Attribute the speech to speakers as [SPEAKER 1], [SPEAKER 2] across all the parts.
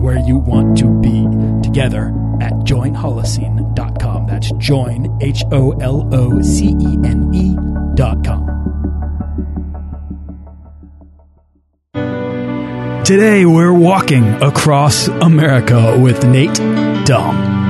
[SPEAKER 1] where you want to be together at joinholocene.com. That's join, H O L O C E N E.com. Today we're walking across America with Nate Damm.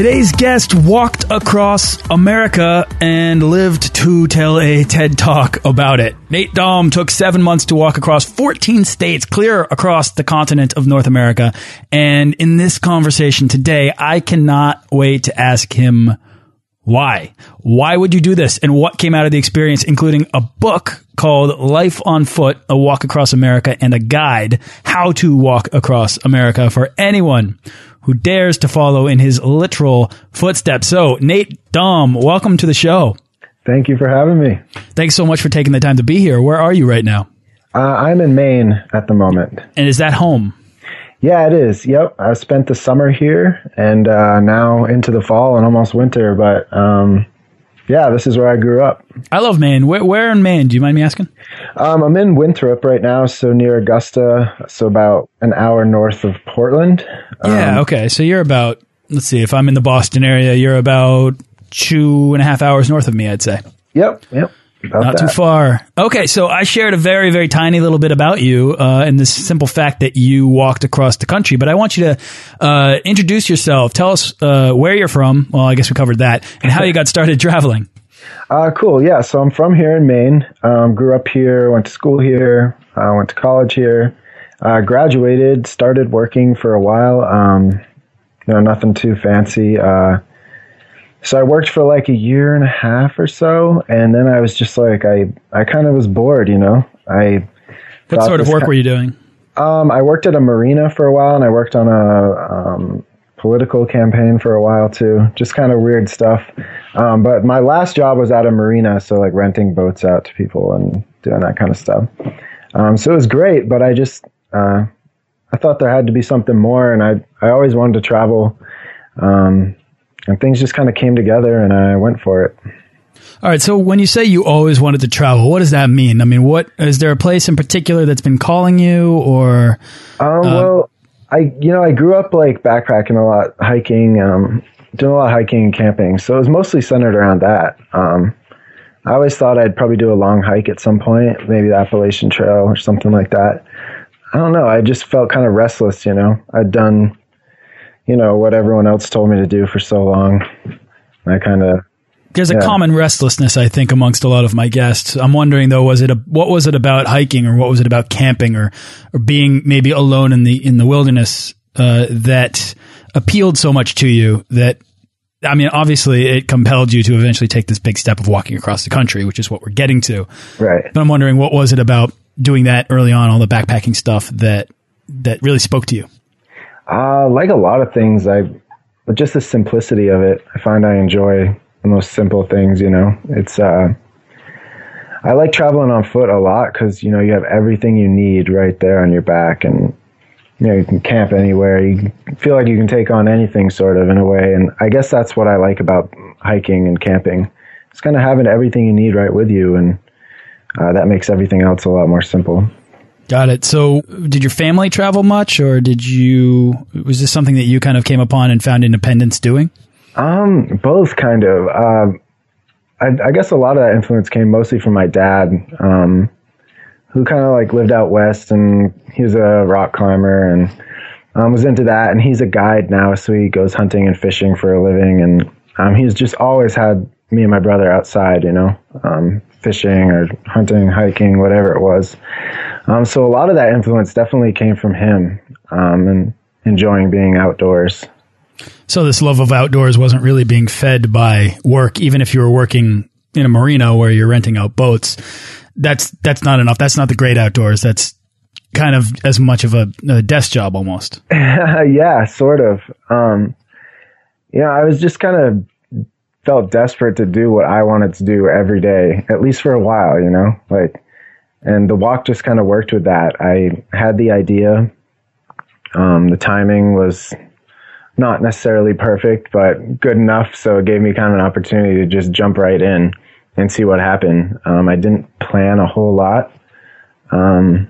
[SPEAKER 1] Today's guest walked across America and lived to tell a TED talk about it. Nate Damm took seven months to walk across 14 states, clear across the continent of North America. And in this conversation today, I cannot wait to ask him why. Why would you do this? And what came out of the experience, including a book called Life on Foot, A Walk Across America, and a guide, How to Walk Across America for anyone who dares to follow in his literal footsteps. So, Nate Damm, welcome to the show.
[SPEAKER 2] Thank you for having me.
[SPEAKER 1] Thanks so much for taking the time to be here. Where are you right now?
[SPEAKER 2] Uh, I'm in Maine at the moment.
[SPEAKER 1] And is that home?
[SPEAKER 2] Yeah, it is. Yep. I spent the summer here and uh, now into the fall and almost winter. But um, yeah, this is where I grew up.
[SPEAKER 1] I love Maine. Where, where in Maine? Do you mind me asking?
[SPEAKER 2] Um, I'm in Winthrop right now, so near Augusta, so about an hour north of Portland.
[SPEAKER 1] Yeah,
[SPEAKER 2] Um,
[SPEAKER 1] okay. So you're about, let's see, if I'm in the Boston area, you're about two and a half hours north of me, I'd say.
[SPEAKER 2] Yep. Yep.
[SPEAKER 1] Not too far. Okay, so I shared a very, very tiny little bit about you uh, and this simple fact that you walked across the country. But I want you to uh, introduce yourself. Tell us uh, where you're from. Well, I guess we covered that, and how you got started traveling.
[SPEAKER 2] Uh, cool. Yeah. So I'm from here in Maine. Um, grew up here, went to school here, uh, went to college here, uh, graduated, started working for a while. Um, you know, nothing too fancy. Uh, so I worked for like a year and a half or so, and then I was just like, I, I kind of was bored, you know. I
[SPEAKER 1] What sort of work
[SPEAKER 2] ki-
[SPEAKER 1] were you doing?
[SPEAKER 2] um, I worked at a marina for a while, and I worked on a um, political campaign for a while too. Just kind of weird stuff. Um, but my last job was at a marina, so like renting boats out to people and doing that kind of stuff. Um, so it was great, but I just uh, I thought there had to be something more, and I I always wanted to travel. Um, and things just kind of came together, and I went for it.
[SPEAKER 1] All right. So when you say you always wanted to travel, what does that mean? I mean, what is there a place in particular that's been calling you, or
[SPEAKER 2] Um, well, I you know I grew up like backpacking a lot, hiking, um, doing a lot of hiking and camping. So it was mostly centered around that. Um, I always thought I'd probably do a long hike at some point, maybe the Appalachian Trail or something like that. I don't know. I just felt kind of restless, you know. I'd done, you know, what everyone else told me to do for so long. I kind of
[SPEAKER 1] there's a
[SPEAKER 2] Yeah.
[SPEAKER 1] common restlessness, I think, amongst a lot of my guests. I'm wondering though, was it a what was it about hiking, or what was it about camping, or or being maybe alone in the in the wilderness uh, that appealed so much to you that I mean, obviously, it compelled you to eventually take this big step of walking across the country, which is what we're getting to.
[SPEAKER 2] right.
[SPEAKER 1] But I'm wondering, what was it about doing that early on, all the backpacking stuff that that really spoke to you?
[SPEAKER 2] Uh, like a lot of things, I just the simplicity of it. I find I enjoy the most simple things. You know, it's uh, I like traveling on foot a lot because you know you have everything you need right there on your back, and you know you can camp anywhere. You feel like you can take on anything, sort of in a way. And I guess that's what I like about hiking and camping. It's kind of having everything you need right with you, and uh, that makes everything else a lot more simple.
[SPEAKER 1] Got it. So, did your family travel much, or did you? Was this something that you kind of came upon and found independence doing?
[SPEAKER 2] Um, both kind of. Uh, I, I, guess a lot of that influence came mostly from my dad, um, who kind of like lived out west, and he was a rock climber and um, was into that. And he's a guide now, so he goes hunting and fishing for a living, and um, he's just always had me and my brother outside, you know, um, fishing or hunting, hiking, whatever it was. Um, so a lot of that influence definitely came from him um, and enjoying being outdoors.
[SPEAKER 1] So this love of outdoors wasn't really being fed by work, even if you were working in a marina where you're renting out boats. That's that's not enough. That's not the great outdoors. That's kind of as much of a, a desk job almost.
[SPEAKER 2] yeah, sort of. Um, you know, I was just kind of felt desperate to do what I wanted to do every day, at least for a while, you know, like, and the walk just kind of worked with that. I had the idea. Um, the timing was not necessarily perfect, but good enough. So it gave me kind of an opportunity to just jump right in and see what happened. Um, I didn't plan a whole lot. Um,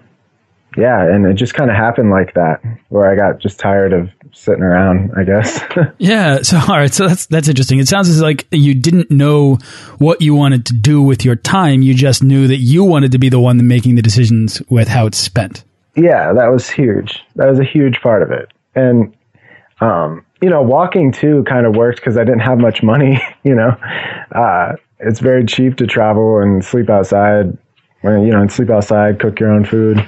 [SPEAKER 2] yeah, and it just kind of happened like that, where I got just tired of sitting around. I guess.
[SPEAKER 1] yeah. So all right. So that's that's interesting. It sounds like you didn't know what you wanted to do with your time. You just knew that you wanted to be the one making the decisions with how it's spent.
[SPEAKER 2] Yeah, that was huge. That was a huge part of it, and um, you know, walking too kind of worked because I didn't have much money. You know, uh, it's very cheap to travel and sleep outside you know, and sleep outside, cook your own food.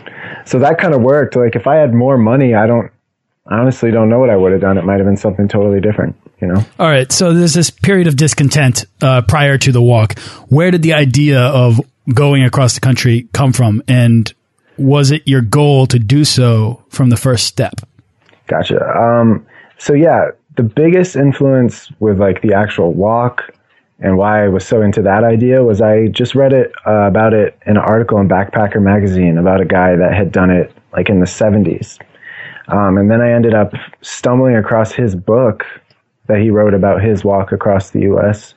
[SPEAKER 2] So that kind of worked. Like if I had more money, I don't I honestly don't know what I would have done. It might have been something totally different, you know.
[SPEAKER 1] All right, so there's this period of discontent uh, prior to the walk. Where did the idea of going across the country come from, and was it your goal to do so from the first step?
[SPEAKER 2] Gotcha. Um, so yeah, the biggest influence with like the actual walk and why I was so into that idea was I just read it uh, about it in an article in Backpacker magazine about a guy that had done it like in the 70s. Um, and then I ended up stumbling across his book that he wrote about his walk across the U.S.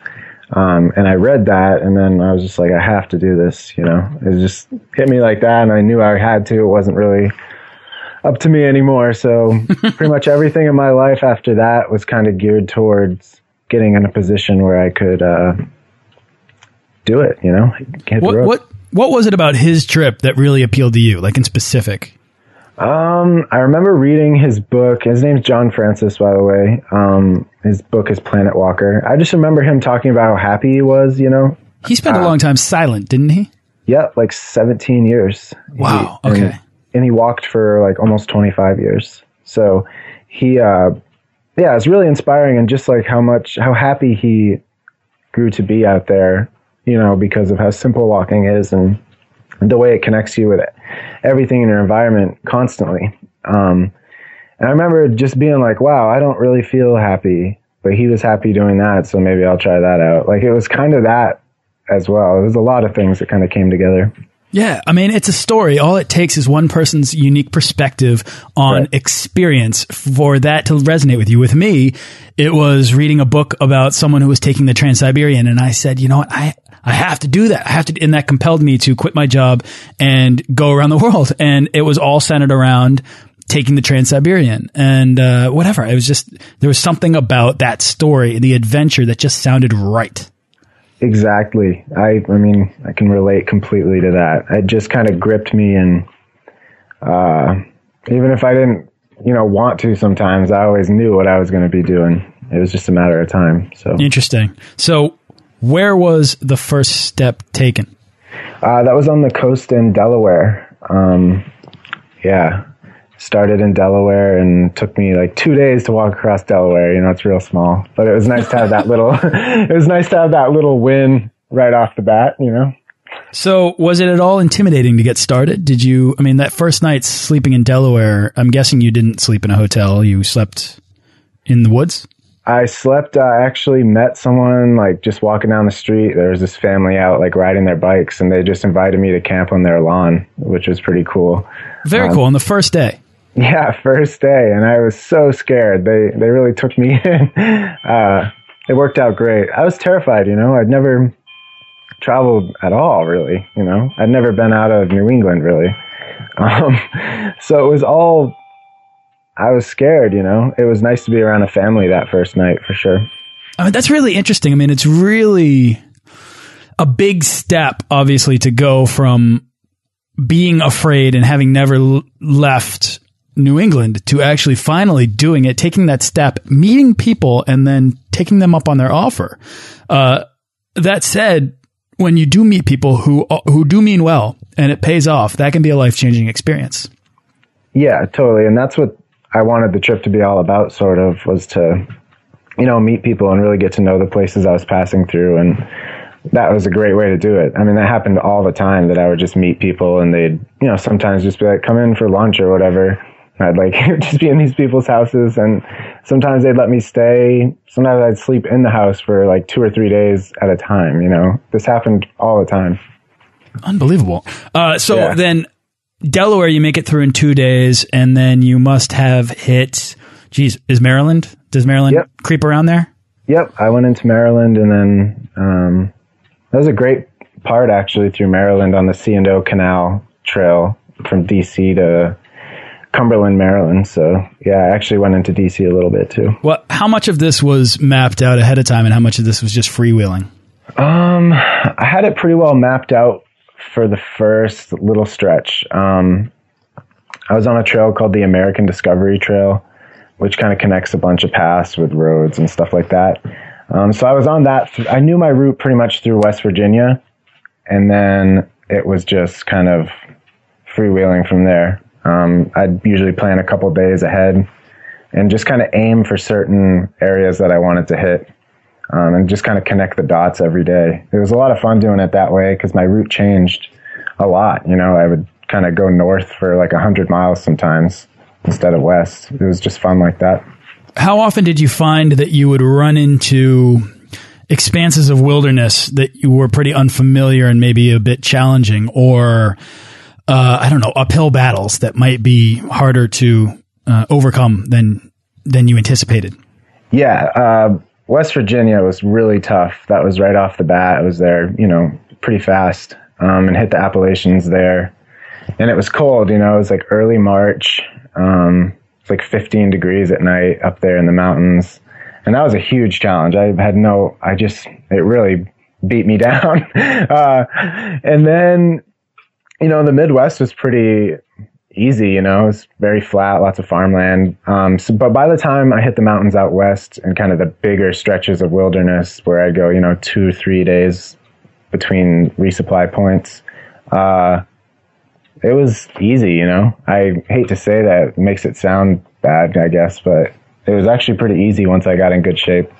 [SPEAKER 2] Um, and I read that, and then I was just like, I have to do this. You know, it just hit me like that, and I knew I had to. It wasn't really up to me anymore. So pretty much everything in my life after that was kind of geared towards getting in a position where I could uh, do it. You know,
[SPEAKER 1] what what what was it about his trip that really appealed to you, like in specific?
[SPEAKER 2] Um, I remember reading his book. His name's John Francis, by the way. Um, his book is Planet Walker. I just remember him talking about how happy he was. You know,
[SPEAKER 1] he spent uh, a long time silent, didn't he?
[SPEAKER 2] Yeah, like 17 years.
[SPEAKER 1] Wow.
[SPEAKER 2] He,
[SPEAKER 1] okay.
[SPEAKER 2] And, and, he walked for like almost 25 years. So he uh, yeah, it's really inspiring and just like how much, how happy he grew to be out there, you know, because of how simple walking is and the way it connects you with it, everything in your environment constantly. Um, and I remember just being like, wow, I don't really feel happy, but he was happy doing that. So maybe I'll try that out. Like it was kind of that as well. It was a lot of things that kind of came together.
[SPEAKER 1] Yeah, I mean, it's a story. All it takes is one person's unique perspective on right. experience for that to resonate with you. With me, it was reading a book about someone who was taking the Trans Siberian, and I said, you know what, I I have to do that. I have to, and that compelled me to quit my job and go around the world. And it was all centered around taking the Trans Siberian and uh, whatever. It was just there was something about that story, the adventure, that just sounded right.
[SPEAKER 2] Exactly. I I mean, I can relate completely to that. It just kind of gripped me and uh, even if I didn't, you know, want to sometimes, I always knew what I was going to be doing. It was just a matter of time. So
[SPEAKER 1] Interesting. So, where was the first step taken?
[SPEAKER 2] Uh, that was on the coast in Delaware. Um, yeah started in Delaware and took me like two days to walk across Delaware. You know, it's real small, but it was nice to have that little, it was nice to have that little win right off the bat, you know?
[SPEAKER 1] So was it at all intimidating to get started? Did you, I mean, that first night sleeping in Delaware, I'm guessing you didn't sleep in a hotel. You slept in the woods?
[SPEAKER 2] I slept, uh, I actually met someone like just walking down the street. There was this family out like riding their bikes and they just invited me to camp on their lawn, which was pretty cool.
[SPEAKER 1] Very um, cool. On the first day.
[SPEAKER 2] Yeah, first day, and I was so scared. They they really took me in. Uh, it worked out great. I was terrified. You know, I'd never traveled at all, really. You know, I'd never been out of New England, really. Um, so it was all, I was scared, you know. It was nice to be around a family that first night for sure.
[SPEAKER 1] I mean, that's really interesting. I mean, it's really a big step, obviously, to go from being afraid and having never left New England to actually finally doing it, taking that step, meeting people, and then taking them up on their offer. Uh, that said, when you do meet people who who do mean well and it pays off, that can be a life changing experience.
[SPEAKER 2] Yeah, totally, and that's what I wanted the trip to be all about. Sort of was to, you know, meet people and really get to know the places I was passing through, and that was a great way to do it. I mean, that happened all the time that I would just meet people and they'd, you know, sometimes just be like, come in for lunch or whatever. I'd like just be in these people's houses and sometimes they'd let me stay. Sometimes I'd sleep in the house for like two or three days at a time, you know. This happened all the time.
[SPEAKER 1] Unbelievable. Uh, so yeah. then Delaware, you make it through in two days and then you must have hit, geez, is Maryland? Does Maryland yep. creep around there?
[SPEAKER 2] Yep. I went into Maryland and then, um, that was a great part actually through Maryland on the C and O Canal Trail from DC to Cumberland, Maryland. So yeah, I actually went into DC a little bit too.
[SPEAKER 1] Well, how much of this was mapped out ahead of time, and how much of this was just freewheeling?
[SPEAKER 2] Um, I had it pretty well mapped out for the first little stretch. Um, I was on a trail called the American Discovery Trail, which kind of connects a bunch of paths with roads and stuff like that. Um, so I was on that. Th- I knew my route pretty much through West Virginia, and then it was just kind of freewheeling from there. Um, I'd usually plan a couple days ahead and just kind of aim for certain areas that I wanted to hit um, and just kind of connect the dots every day. It was a lot of fun doing it that way because my route changed a lot. You know, I would kind of go north for like 100 miles sometimes instead of west. It was just fun like that.
[SPEAKER 1] How often did you find that you would run into expanses of wilderness that you were pretty unfamiliar and maybe a bit challenging or uh, I don't know, uphill battles that might be harder to uh, overcome than than you anticipated?
[SPEAKER 2] Yeah, uh, West Virginia was really tough. That was right off the bat. I was there, you know, pretty fast um, and hit the Appalachians there. And it was cold, you know, it was like early March. Um, it's like 15 degrees at night up there in the mountains. And that was a huge challenge. I had no, I just, it really beat me down. uh, and then you know, the Midwest was pretty easy, you know, it's very flat, lots of farmland. Um, so, but by the time I hit the mountains out west and kind of the bigger stretches of wilderness where I'd go, you know, two, three days between resupply points, uh, it was easy, you know. I hate to say that it makes it sound bad, I guess, but it was actually pretty easy once I got in good shape.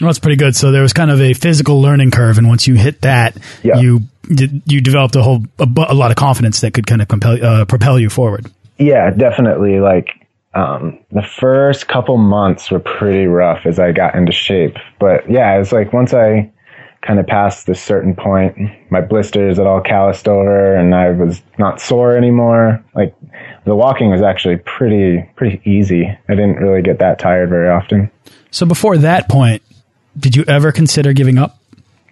[SPEAKER 1] Well, that's pretty good. So there was kind of a physical learning curve, and once you hit that, yeah. you you developed a whole a, a, lot of confidence that could kind of compel, uh, propel you forward.
[SPEAKER 2] Yeah, definitely. Like um, the first couple months were pretty rough as I got into shape, but yeah, it's like once I kind of passed this certain point, my blisters had all calloused over, and I was not sore anymore. Like the walking was actually pretty pretty easy. I didn't really get that tired very often.
[SPEAKER 1] So before that point, did you ever consider giving up?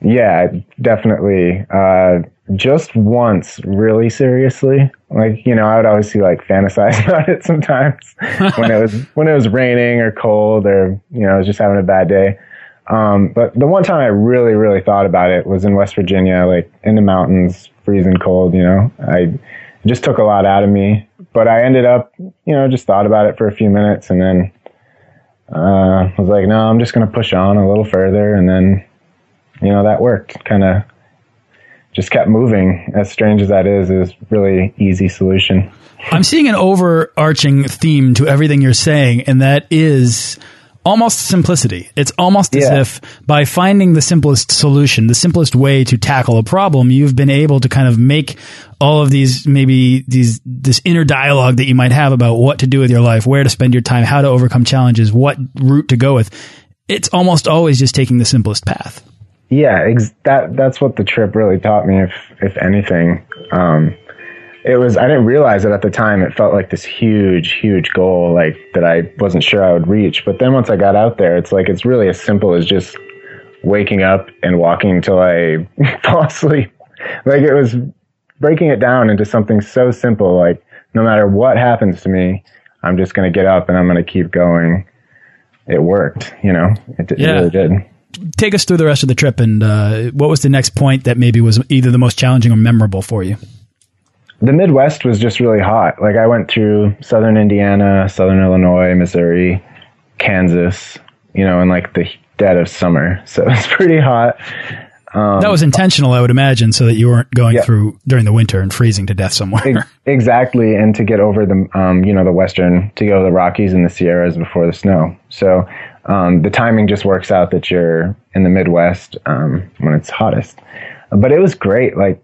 [SPEAKER 2] Yeah, definitely. Uh, just once, really seriously. Like you know, I would always see like fantasize about it sometimes when it was when it was raining or cold or you know I was just having a bad day. Um, but the one time I really really thought about it was in West Virginia, like in the mountains, freezing cold. You know, I it just took a lot out of me. But I ended up, you know, just thought about it for a few minutes and then uh, was like, no, I'm just going to push on a little further. And then, you know, that worked. Kind of just kept moving. As strange as that is, was really easy solution.
[SPEAKER 1] I'm seeing an overarching theme to everything you're saying, and that is almost simplicity. It's almost as if by finding the simplest solution, the simplest way to tackle a problem, you've been able to kind of make all of these maybe these this inner dialogue that you might have about what to do with your life, where to spend your time, how to overcome challenges, what route to go with. It's almost always just taking the simplest path.
[SPEAKER 2] Yeah, that that's what the trip really taught me. If if anything, um, it was I didn't realize it at the time. It felt like this huge, huge goal, like that I wasn't sure I would reach. But then once I got out there, it's like it's really as simple as just waking up and walking until I fall asleep. Like it was breaking it down into something so simple, like no matter what happens to me, I'm just going to get up and I'm going to keep going. It worked, you know, it, it
[SPEAKER 1] Yeah.
[SPEAKER 2] really did.
[SPEAKER 1] Take us through the rest of the trip, and uh, what was the next point that maybe was either the most challenging or memorable for you?
[SPEAKER 2] The Midwest was just really hot. Like I went through southern Indiana, southern Illinois, Missouri, Kansas, you know, in like the dead of summer. So it's pretty hot.
[SPEAKER 1] that was intentional, I would imagine, so that you weren't going
[SPEAKER 2] Yeah.
[SPEAKER 1] through during the winter and freezing to death somewhere.
[SPEAKER 2] Ex- exactly, and to get over the um, you know the western to go to the Rockies and the Sierras before the snow. So um, the timing just works out that you're in the Midwest um, when it's hottest. But it was great. Like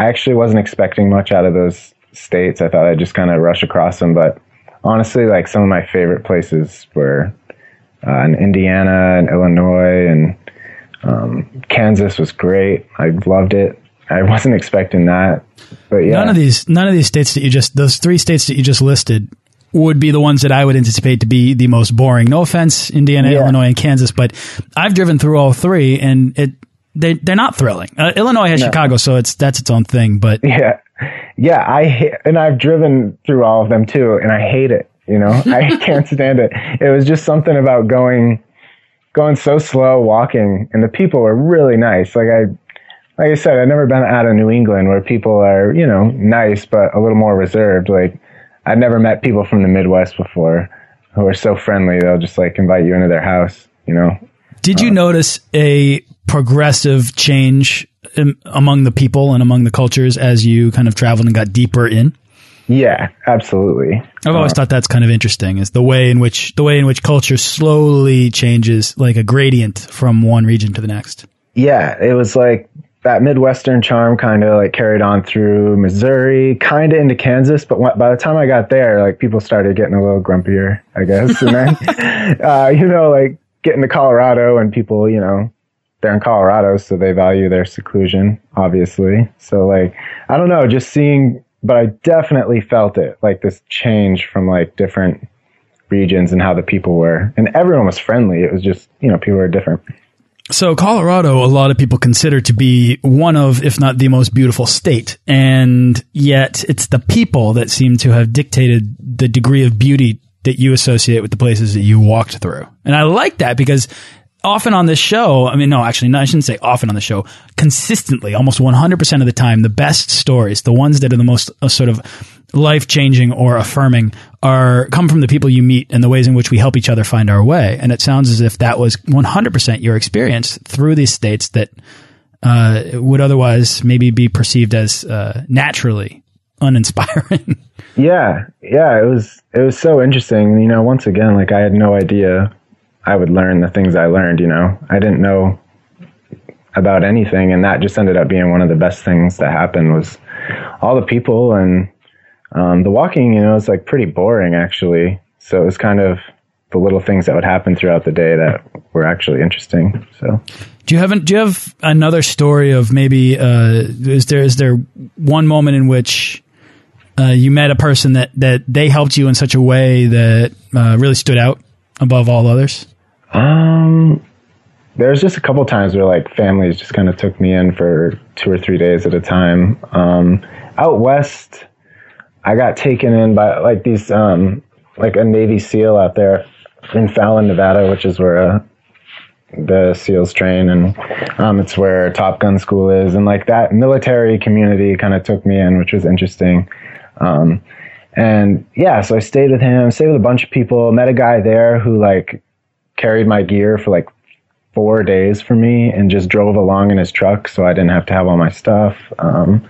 [SPEAKER 2] I actually wasn't expecting much out of those states. I thought I'd just kind of rush across them, but honestly, like some of my favorite places were uh, in Indiana and Illinois and um, Kansas was great. I loved it. I wasn't expecting that, but yeah.
[SPEAKER 1] None of these, none of these states that you just, those three states that you just listed, would be the ones that I would anticipate to be the most boring. No offense, Indiana,
[SPEAKER 2] Yeah.
[SPEAKER 1] Illinois, and Kansas, but I've driven through all three, and it they they're not thrilling. Uh, Illinois has
[SPEAKER 2] No.
[SPEAKER 1] Chicago, so it's that's its own thing. But
[SPEAKER 2] Yeah, yeah. I ha- and I've driven through all of them too, and I hate it. You know, I can't stand it. It was just something about going, going so slow, walking, and the people were really nice. Like I, like I said, I've never been out of New England where people are, you know, nice but a little more reserved. Like I've never met people from the Midwest before who are so friendly. They'll just like invite you into their house. You know,
[SPEAKER 1] did you notice a progressive change in, among the people and among the cultures as you kind of traveled and got deeper in?
[SPEAKER 2] yeah, absolutely.
[SPEAKER 1] I've always thought that's kind of interesting is the way in which the way in which culture slowly changes like a gradient from one region to the next.
[SPEAKER 2] yeah, it was like that Midwestern charm kind of like carried on through Missouri, kind of into Kansas. But by the time I got there, like people started getting a little grumpier, I guess. And then, uh, you know, like getting to Colorado and people, you know, they're in Colorado, so they value their seclusion, obviously. So like, I don't know, just seeing, but I definitely felt it like this change from like different regions and how the people were. And everyone was friendly. It was just, you know, people were different.
[SPEAKER 1] So Colorado, a lot of people consider to be one of, if not the most beautiful state. And yet it's the people that seem to have dictated the degree of beauty that you associate with the places that you walked through. And I like that because often on this show, I mean, no, actually, no, I shouldn't say often on the show, consistently, almost 100% of the time, the best stories, the ones that are the most uh, sort of life changing or affirming are come from the people you meet and the ways in which we help each other find our way. And it sounds as if that was 100% your experience through these states that uh, would otherwise maybe be perceived as uh, naturally uninspiring.
[SPEAKER 2] Yeah, yeah, it was it was so interesting. You know, once again, like I had no idea I would learn the things I learned. You know, I didn't know about anything, and that just ended up being one of the best things that happened. Was all the people and um, the walking. You know, it's like pretty boring actually. So it was kind of the little things that would happen throughout the day that were actually interesting. So
[SPEAKER 1] Do you have do you have another story of maybe uh, is there is there one moment in which uh, you met a person that that they helped you in such a way that uh, really stood out above all others?
[SPEAKER 2] Um, there's just a couple times where like families just kind of took me in for two or three days at a time. Um, out west, I got taken in by like these, um, like a Navy SEAL out there in Fallon, Nevada, which is where uh, the SEALs train, and um, it's where Top Gun school is, and like that military community kind of took me in, which was interesting. Um, and yeah, so I stayed with him, stayed with a bunch of people, met a guy there who like carried my gear for like four days for me and just drove along in his truck so I didn't have to have all my stuff. Um,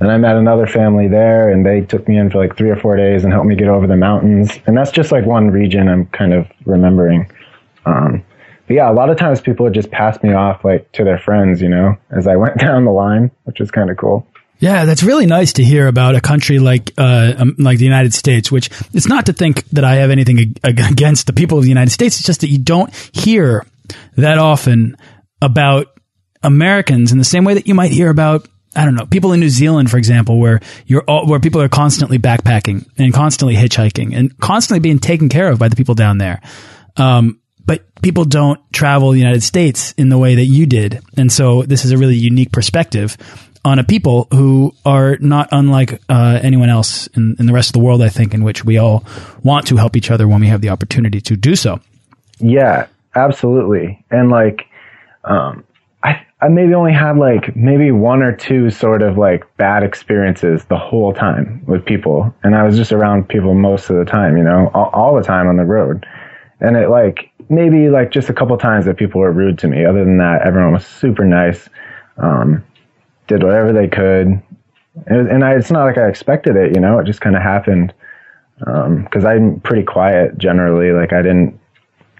[SPEAKER 2] then I met another family there and they took me in for like three or four days and helped me get over the mountains. And that's just like one region I'm kind of remembering. Um, but yeah, a lot of times people would just pass me off like to their friends, you know, as I went down the line, which is kind of cool.
[SPEAKER 1] Yeah, that's really nice to hear about a country like uh, um, like the United States. Which it's not to think that I have anything against the people of the United States. It's just that you don't hear that often about Americans in the same way that you might hear about I don't know people in New Zealand, for example, where you're all, where people are constantly backpacking and constantly hitchhiking and constantly being taken care of by the people down there. Um, but people don't travel the United States in the way that you did. And so this is a really unique perspective on a people who are not unlike uh, anyone else in, in the rest of the world. I think in which we all want to help each other when we have the opportunity to do so.
[SPEAKER 2] Yeah, absolutely. And like, um, I I maybe only had like maybe one or two sort of like bad experiences the whole time with people, and I was just around people most of the time, you know, all, all the time on the road, and it like maybe like just a couple times that people were rude to me. Other than that, everyone was super nice, um, did whatever they could, and, and I, it's not like I expected it, you know, it just kind of happened because um, I'm pretty quiet generally. Like I didn't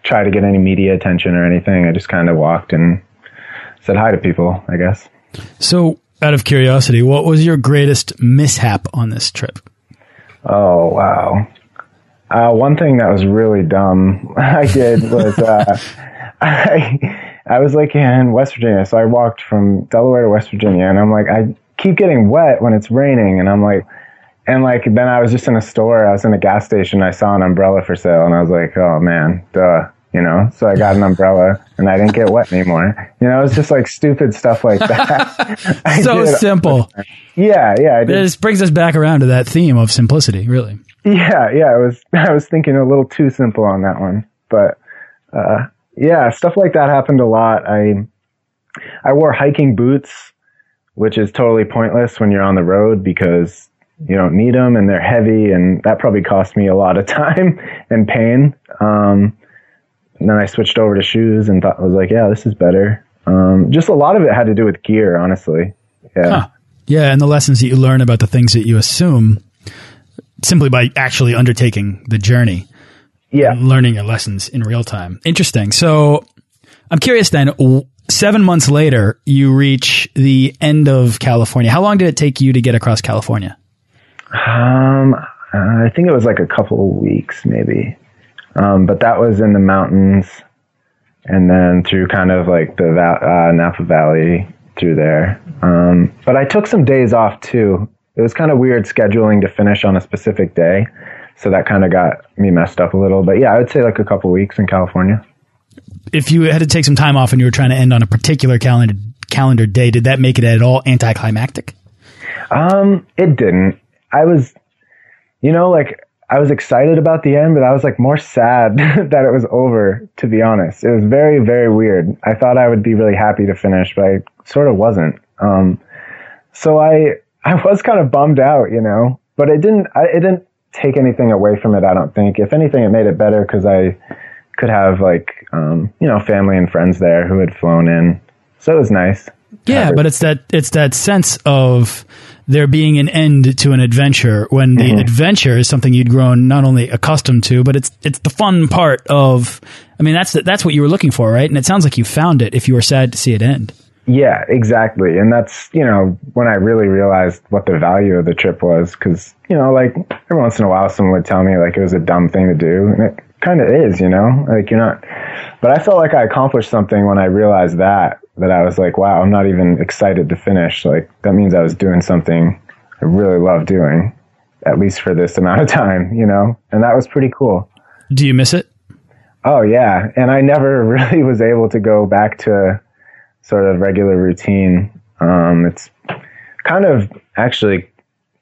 [SPEAKER 2] try to get any media attention or anything. I just kind of walked and said hi to people, I guess.
[SPEAKER 1] So, out of curiosity, what was your greatest mishap on this trip?
[SPEAKER 2] Oh, wow. Uh, one thing that was really dumb I did was uh, I, I was like in West Virginia. So I walked from Delaware to West Virginia and I'm like, I keep getting wet when it's raining. And I'm like, and like then I was just in a store. I was in a gas station. I saw an umbrella for sale, and I was like, "Oh man, duh." You know, so I got an umbrella and I didn't get wet anymore. You know, it's just like stupid stuff like that.
[SPEAKER 1] so simple.
[SPEAKER 2] Yeah, yeah.
[SPEAKER 1] This brings us back around to that theme of simplicity, really.
[SPEAKER 2] Yeah, yeah. I was I was thinking a little too simple on that one, but uh, yeah, stuff like that happened a lot. I I wore hiking boots, which is totally pointless when you're on the road because you don't need them and they're heavy and that probably cost me a lot of time and pain. Um, and then I switched over to shoes and thought I was like, yeah, this is better. Um, just a lot of it had to do with gear, honestly. Yeah. Huh.
[SPEAKER 1] Yeah. And the lessons that you learn about the things that you assume simply by actually undertaking the journey.
[SPEAKER 2] Yeah.
[SPEAKER 1] Learning your lessons in real time. Interesting. So I'm curious then, seven months later, you reach the end of California. How long did it take you to get across California?
[SPEAKER 2] Um, I think it was like a couple of weeks, maybe. Um, but that was in the mountains, and then through kind of like the uh, Napa Valley through there. Um, but I took some days off too. It was kind of weird scheduling to finish on a specific day, so that kind of got me messed up a little. But yeah, I would say like a couple weeks in California.
[SPEAKER 1] If you had to take some time off and you were trying to end on a particular calendar calendar day, did that make it at all anticlimactic?
[SPEAKER 2] Um, it didn't. I was, you know, like I was excited about the end, but I was like more sad that it was over, to be honest. It was very, very weird. I thought I would be really happy to finish, but I sort of wasn't. Um, so I, I was kind of bummed out, you know, but it didn't, I, it didn't take anything away from it. I don't think. If anything, it made it better because I could have like, um, you know, family and friends there who had flown in. So it was nice.
[SPEAKER 1] Yeah, but it's that, it's that sense of, there being an end to an adventure when the mm -hmm. adventure is something you'd grown not only accustomed to, but it's it's the fun part of. I mean, that's that's what you were looking for, right? And it sounds like you found it. If you were sad to see it end.
[SPEAKER 2] Yeah, exactly. And that's, you know, when I really realized what the value of the trip was. Cause, you know, like every once in a while, someone would tell me like it was a dumb thing to do. And it kind of is, you know, like you're not, but I felt like I accomplished something when I realized that that I was like, wow, I'm not even excited to finish. Like that means I was doing something I really love doing, at least for this amount of time, you know? And that was pretty cool.
[SPEAKER 1] Do you miss it?
[SPEAKER 2] Oh yeah. And I never really was able to go back to sort of regular routine. Um, it's kind of actually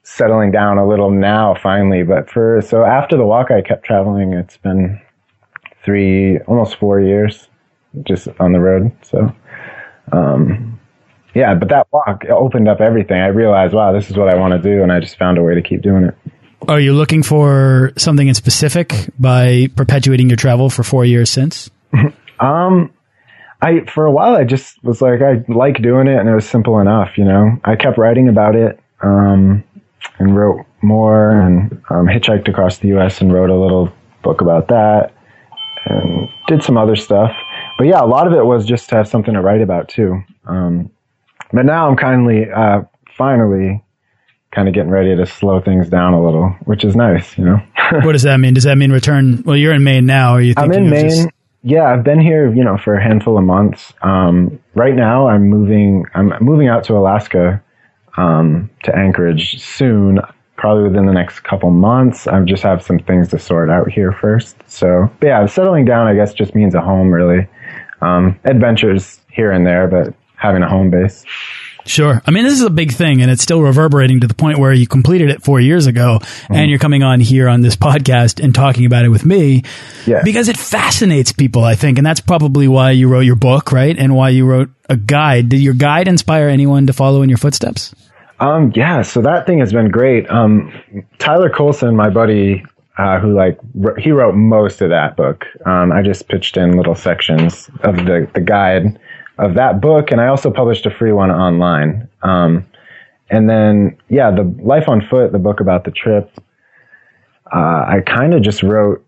[SPEAKER 2] settling down a little now finally, but for, so after the walk, I kept traveling. It's been three, almost four years just on the road. So, um, yeah, but that walk opened up everything. I realized, wow, this is what I want to do, and I just found a way to keep doing it.
[SPEAKER 1] Are you looking for something in specific by perpetuating your travel for four years since?
[SPEAKER 2] um, I for a while I just was like I like doing it, and it was simple enough. You know, I kept writing about it, um, and wrote more, and um, hitchhiked across the U.S. and wrote a little book about that, and did some other stuff but yeah, a lot of it was just to have something to write about too. Um, but now I'm kindly, uh, finally kind of getting ready to slow things down a little, which is nice, you know.
[SPEAKER 1] what does that mean? Does that mean return? Well, you're in Maine now. Are you?
[SPEAKER 2] I'm in Maine. Just... Yeah, I've been here, you know, for a handful of months. Um, right now, I'm moving. I'm moving out to Alaska um, to Anchorage soon probably within the next couple months. I just have some things to sort out here first. So, yeah, settling down, I guess, just means a home, really. Um, adventures here and there, but having a home base.
[SPEAKER 1] Sure. I mean, this is a big thing and it's still reverberating to the point where you completed it four years ago
[SPEAKER 2] Mm-hmm.
[SPEAKER 1] and you're coming on here on this podcast and talking about it with me
[SPEAKER 2] Yeah.
[SPEAKER 1] because it fascinates people, I think. And that's probably why you wrote your book, right? And why you wrote a guide. Did your guide inspire anyone to follow in your footsteps?
[SPEAKER 2] Um, yeah, so that thing has been great. Um, Tyler Coulson, my buddy, uh, who like he wrote most of that book. Um, I just pitched in little sections of the the guide of that book, and I also published a free one online. Um, and then yeah, the Life on Foot, the book about the trip. Uh, I kind of just wrote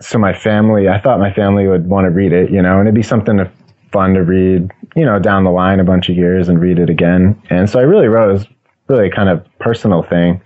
[SPEAKER 2] so my family. I thought my family would want to read it, you know, and it'd be something to, fun to read, you know, down the line a bunch of years and read it again. And so I really wrote it was really kind of personal thing,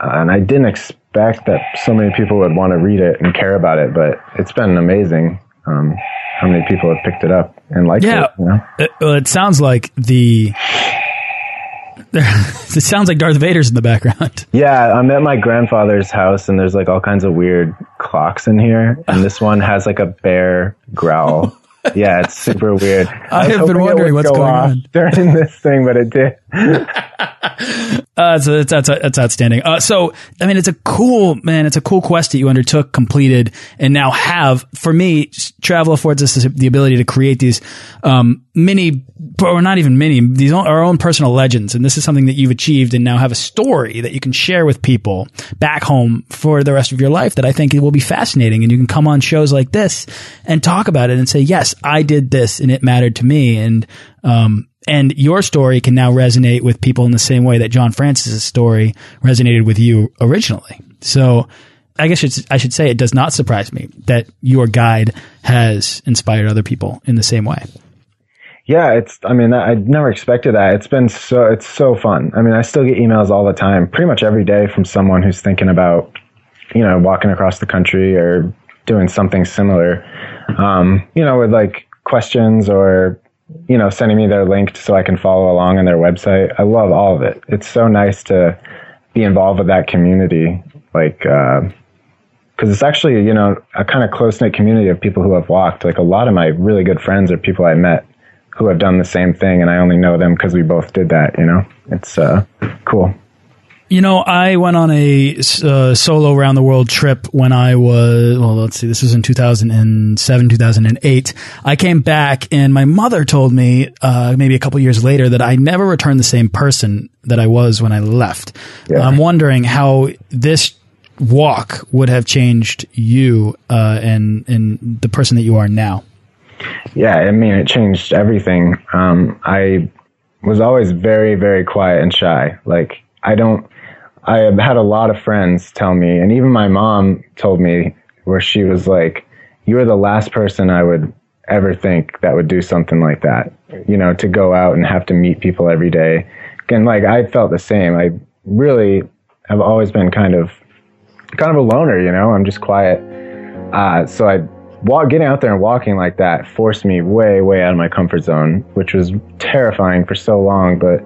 [SPEAKER 2] uh, and I didn't expect that so many people would want to read it and care about it. But it's been amazing um, how many people have picked it up and liked
[SPEAKER 1] Yeah.
[SPEAKER 2] it. You know?
[SPEAKER 1] It, well, it sounds like the. it sounds like Darth Vader's in the background.
[SPEAKER 2] Yeah, I'm at my grandfather's house, and there's like all kinds of weird clocks in here, and this one has like a bear growl. Yeah, it's super weird.
[SPEAKER 1] I
[SPEAKER 2] was
[SPEAKER 1] have been wondering what's
[SPEAKER 2] go
[SPEAKER 1] going on.
[SPEAKER 2] during this thing, but it did.
[SPEAKER 1] Uh, so that's, that's, that's outstanding. Uh, so, I mean, it's a cool, man, it's a cool quest that you undertook, completed, and now have. For me, travel affords us the ability to create these, um, mini, or not even mini, these our own personal legends. And this is something that you've achieved and now have a story that you can share with people back home for the rest of your life that I think it will be fascinating. And you can come on shows like this and talk about it and say, yes, I did this and it mattered to me. And, um, and your story can now resonate with people in the same way that John Francis's story resonated with you originally. So I guess I should say it does not surprise me that your guide has inspired other people in the same way.
[SPEAKER 2] Yeah, it's. I mean, I never expected that. It's been so. It's so fun. I mean, I still get emails all the time, pretty much every day, from someone who's thinking about, you know, walking across the country or doing something similar. Um, you know, with like questions or, you know, sending me their link so I can follow along on their website. I love all of it. It's so nice to be involved with that community. Like, uh, because it's actually you know a kind of close knit community of people who have walked. Like a lot of my really good friends are people I met who have done the same thing, and I only know them because we both did that. You know, it's uh, cool.
[SPEAKER 1] You know, I went on a uh, solo around the world trip when I was, well, let's see, this was in 2007, 2008. I came back and my mother told me, uh, maybe a couple years later that I never returned the same person that I was when I left.
[SPEAKER 2] Yeah.
[SPEAKER 1] I'm wondering how this walk would have changed you, uh, and, and the person that you are now.
[SPEAKER 2] Yeah, I mean, it changed everything. Um, I was always very, very quiet and shy. Like, I don't, I have had a lot of friends tell me, and even my mom told me, where she was like, You're the last person I would ever think that would do something like that. You know, to go out and have to meet people every day. And like, I felt the same. I really have always been kind of, kind of a loner, you know, I'm just quiet. Uh, so I walk, getting out there and walking like that forced me way, way out of my comfort zone, which was terrifying for so long. But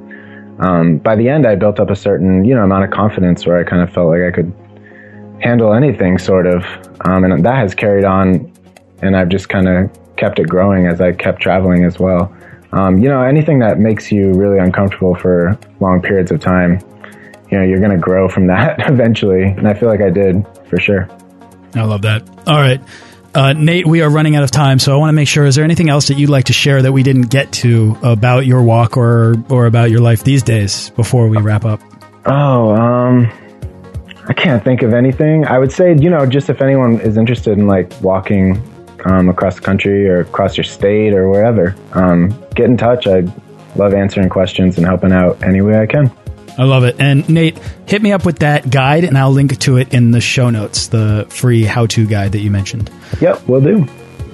[SPEAKER 2] um, by the end, I built up a certain, you know, amount of confidence where I kind of felt like I could handle anything, sort of. Um, and that has carried on, and I've just kind of kept it growing as I kept traveling as well. Um, you know, anything that makes you really uncomfortable for long periods of time, you know, you're going to grow from that eventually. And I feel like I did for sure.
[SPEAKER 1] I love that. All right. Uh, Nate, we are running out of time, so I want to make sure. Is there anything else that you'd like to share that we didn't get to about your walk or or about your life these days before we wrap up?
[SPEAKER 2] Oh, um, I can't think of anything. I would say, you know, just if anyone is interested in like walking um, across the country or across your state or wherever, um, get in touch. I love answering questions and helping out any way I can.
[SPEAKER 1] I love it. And Nate, hit me up with that guide, and I'll link to it in the show notes, the free how-to guide that you mentioned.
[SPEAKER 2] Yep, we'll do.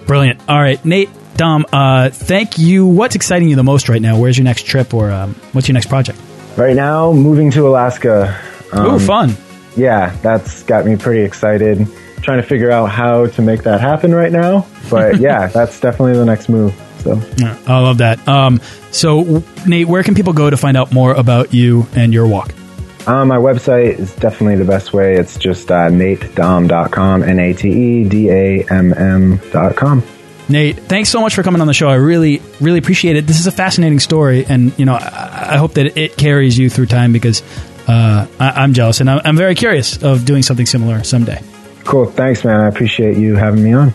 [SPEAKER 1] Brilliant. All right, Nate, Damm, uh, thank you. What's exciting you the most right now? Where's your next trip, or um, what's your next project?
[SPEAKER 2] Right now, moving to Alaska. Um,
[SPEAKER 1] Ooh, fun.
[SPEAKER 2] yeah, that's got me pretty excited. Trying to figure out how to make that happen right now. But yeah, that's definitely the next move. So
[SPEAKER 1] Yeah, I love that. Um, so, Nate, where can people go to find out more about you and your walk?
[SPEAKER 2] Um, my website is definitely the best way. It's just uh, natedamm.com, N A T E D A M M.com.
[SPEAKER 1] Nate, thanks so much for coming on the show. I really, really appreciate it. This is a fascinating story, and you know, I, I hope that it carries you through time because uh, I, am jealous, and I'm, I'm very curious of doing something similar someday.
[SPEAKER 2] Cool. Thanks, man. I appreciate you having me on.